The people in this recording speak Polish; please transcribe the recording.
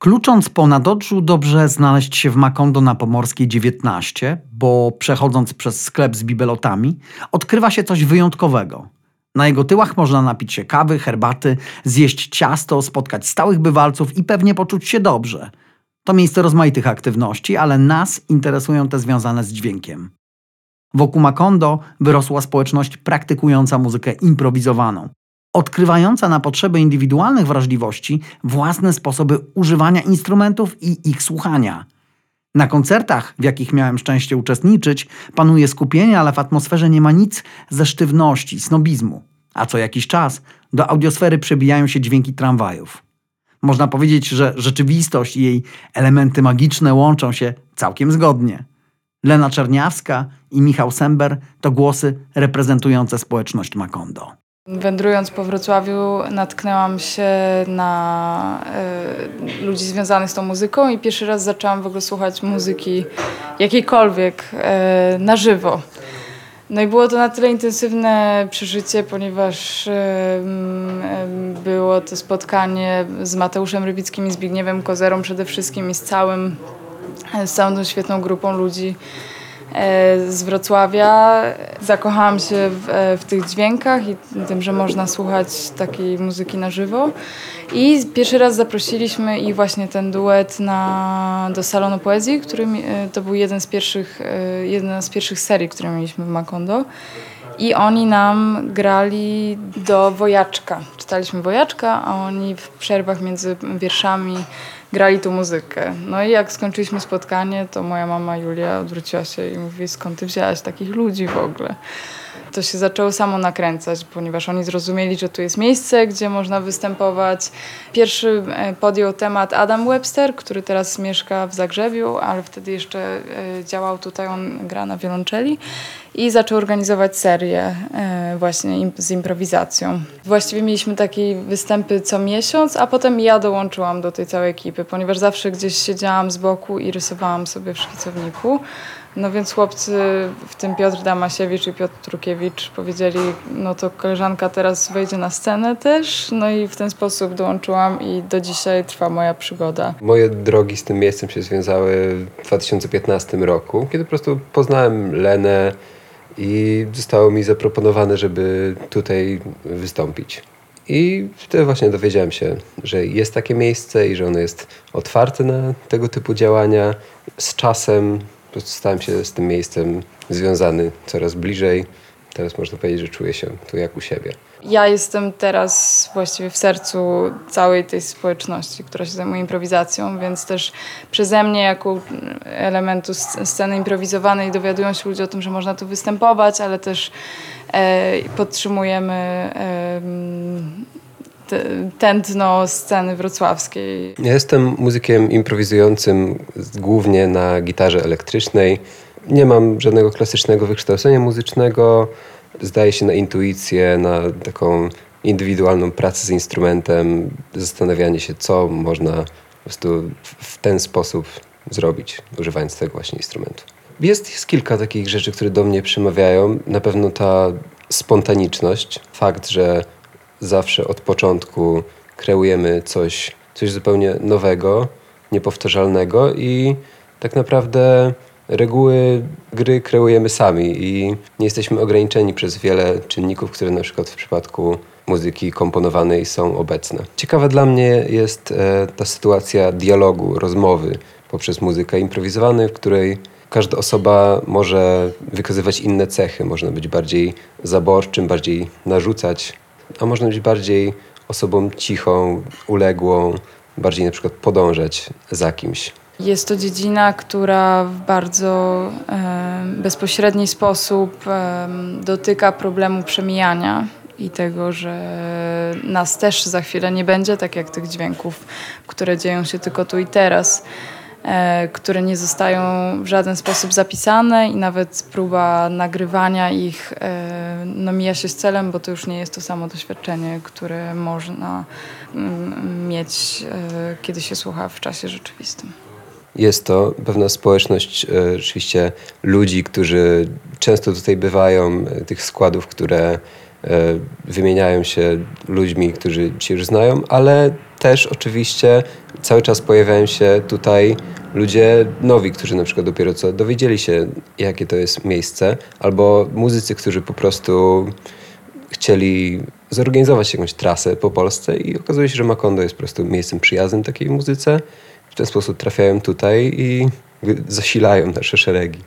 Klucząc po Nadodrzu dobrze znaleźć się w Makondo na Pomorskiej 19, bo przechodząc przez sklep z bibelotami odkrywa się coś wyjątkowego. Na jego tyłach można napić się kawy, herbaty, zjeść ciasto, spotkać stałych bywalców i pewnie poczuć się dobrze. To miejsce rozmaitych aktywności, ale nas interesują te związane z dźwiękiem. Wokół Makondo wyrosła społeczność praktykująca muzykę improwizowaną, odkrywająca na potrzeby indywidualnych wrażliwości własne sposoby używania instrumentów i ich słuchania. Na koncertach, w jakich miałem szczęście uczestniczyć, panuje skupienie, ale w atmosferze nie ma nic ze sztywności, snobizmu. A co jakiś czas do audiosfery przebijają się dźwięki tramwajów. Można powiedzieć, że rzeczywistość i jej elementy magiczne łączą się całkiem zgodnie. Lena Czerniawska i Michał Sember to głosy reprezentujące społeczność Makondo. Wędrując po Wrocławiu natknęłam się na y, ludzi związanych z tą muzyką i pierwszy raz zaczęłam w ogóle słuchać muzyki jakiejkolwiek y, na żywo. No i było to na tyle intensywne przeżycie, ponieważ y, było to spotkanie z Mateuszem Rybickim i Zbigniewem Kozerą przede wszystkim i z całym, z całą tą świetną grupą ludzi z Wrocławia. Zakochałam się w, e, w, tych dźwiękach i tym, że można słuchać takiej muzyki na żywo. I pierwszy raz zaprosiliśmy i właśnie ten duet na, do Salonu Poezji, który e, to był jeden z pierwszych, jedna z pierwszych serii, które mieliśmy w Makondo. I oni nam grali do Wojaczka. Czytaliśmy Wojaczka, a oni w przerwach między wierszami grali tu muzykę. No i jak skończyliśmy spotkanie, to moja mama Julia odwróciła się i mówi, skąd ty wzięłaś takich ludzi w ogóle? To się zaczęło samo nakręcać, ponieważ oni zrozumieli, że tu jest miejsce, gdzie można występować. Pierwszy e, podjął temat Adam Webster, który teraz mieszka w Zagrzebiu, ale wtedy jeszcze e, działał tutaj, on gra na wiolonczeli i zaczął organizować serię e, właśnie z improwizacją. Właściwie mieliśmy takie występy co miesiąc, a potem ja dołączyłam do tej całej ekipy, ponieważ zawsze gdzieś siedziałam z boku i rysowałam sobie w szkicowniku. No więc chłopcy, w tym Piotr Damasiewicz i Piotr Trukiewicz powiedzieli, no to koleżanka teraz wejdzie na scenę też, no i w ten sposób dołączyłam i do dzisiaj trwa moja przygoda. Moje drogi z tym miejscem się związały w 2015 roku, kiedy po prostu poznałem Lenę, i zostało mi zaproponowane, żeby tutaj wystąpić. I wtedy właśnie dowiedziałem się, że jest takie miejsce i że ono jest otwarte na tego typu działania. Z czasem stałem się z tym miejscem związany coraz bliżej. Teraz można powiedzieć, że czuję się tu jak u siebie. Ja jestem teraz właściwie w sercu całej tej społeczności, która się zajmuje improwizacją, więc też przeze mnie jako elementu sceny improwizowanej dowiadują się ludzie o tym, że można tu występować, ale też e, podtrzymujemy e, tętno sceny wrocławskiej. Ja jestem muzykiem improwizującym głównie na gitarze elektrycznej. Nie mam żadnego klasycznego wykształcenia muzycznego zdaje się na intuicję, na taką indywidualną pracę z instrumentem, zastanawianie się, co można po prostu w ten sposób zrobić, używając tego właśnie instrumentu. Jest, jest kilka takich rzeczy, które do mnie przemawiają. Na pewno ta spontaniczność, fakt, że zawsze od początku kreujemy coś, coś zupełnie nowego, niepowtarzalnego i tak naprawdę reguły gry kreujemy sami i nie jesteśmy ograniczeni przez wiele czynników, które na przykład w przypadku muzyki komponowanej są obecne. Ciekawa dla mnie jest e, ta sytuacja dialogu, rozmowy poprzez muzykę improwizowaną, w której każda osoba może wykazywać inne cechy. Można być bardziej zaborczym, bardziej narzucać, a można być bardziej osobą cichą, uległą, bardziej na przykład podążać za kimś. Jest to dziedzina, która w bardzo e, bezpośredni sposób e, dotyka problemu przemijania i tego, że nas też za chwilę nie będzie, tak jak tych dźwięków, które dzieją się tylko tu i teraz, które nie zostają w żaden sposób zapisane i nawet próba nagrywania ich e, no, mija się z celem, bo to już nie jest to samo doświadczenie, które można mm, mieć, e, kiedy się słucha w czasie rzeczywistym. Jest to pewna społeczność e, rzeczywiście ludzi, którzy często tutaj bywają, e, tych składów, które e, wymieniają się ludźmi, którzy się już znają, ale też oczywiście cały czas pojawiają się tutaj ludzie nowi, którzy na przykład dopiero co dowiedzieli się, jakie to jest miejsce, albo muzycy, którzy po prostu chcieli zorganizować jakąś trasę po Polsce i okazuje się, że Makondo jest po prostu miejscem przyjaznym takiej muzyce. W ten sposób trafiają tutaj i zasilają nasze szeregi.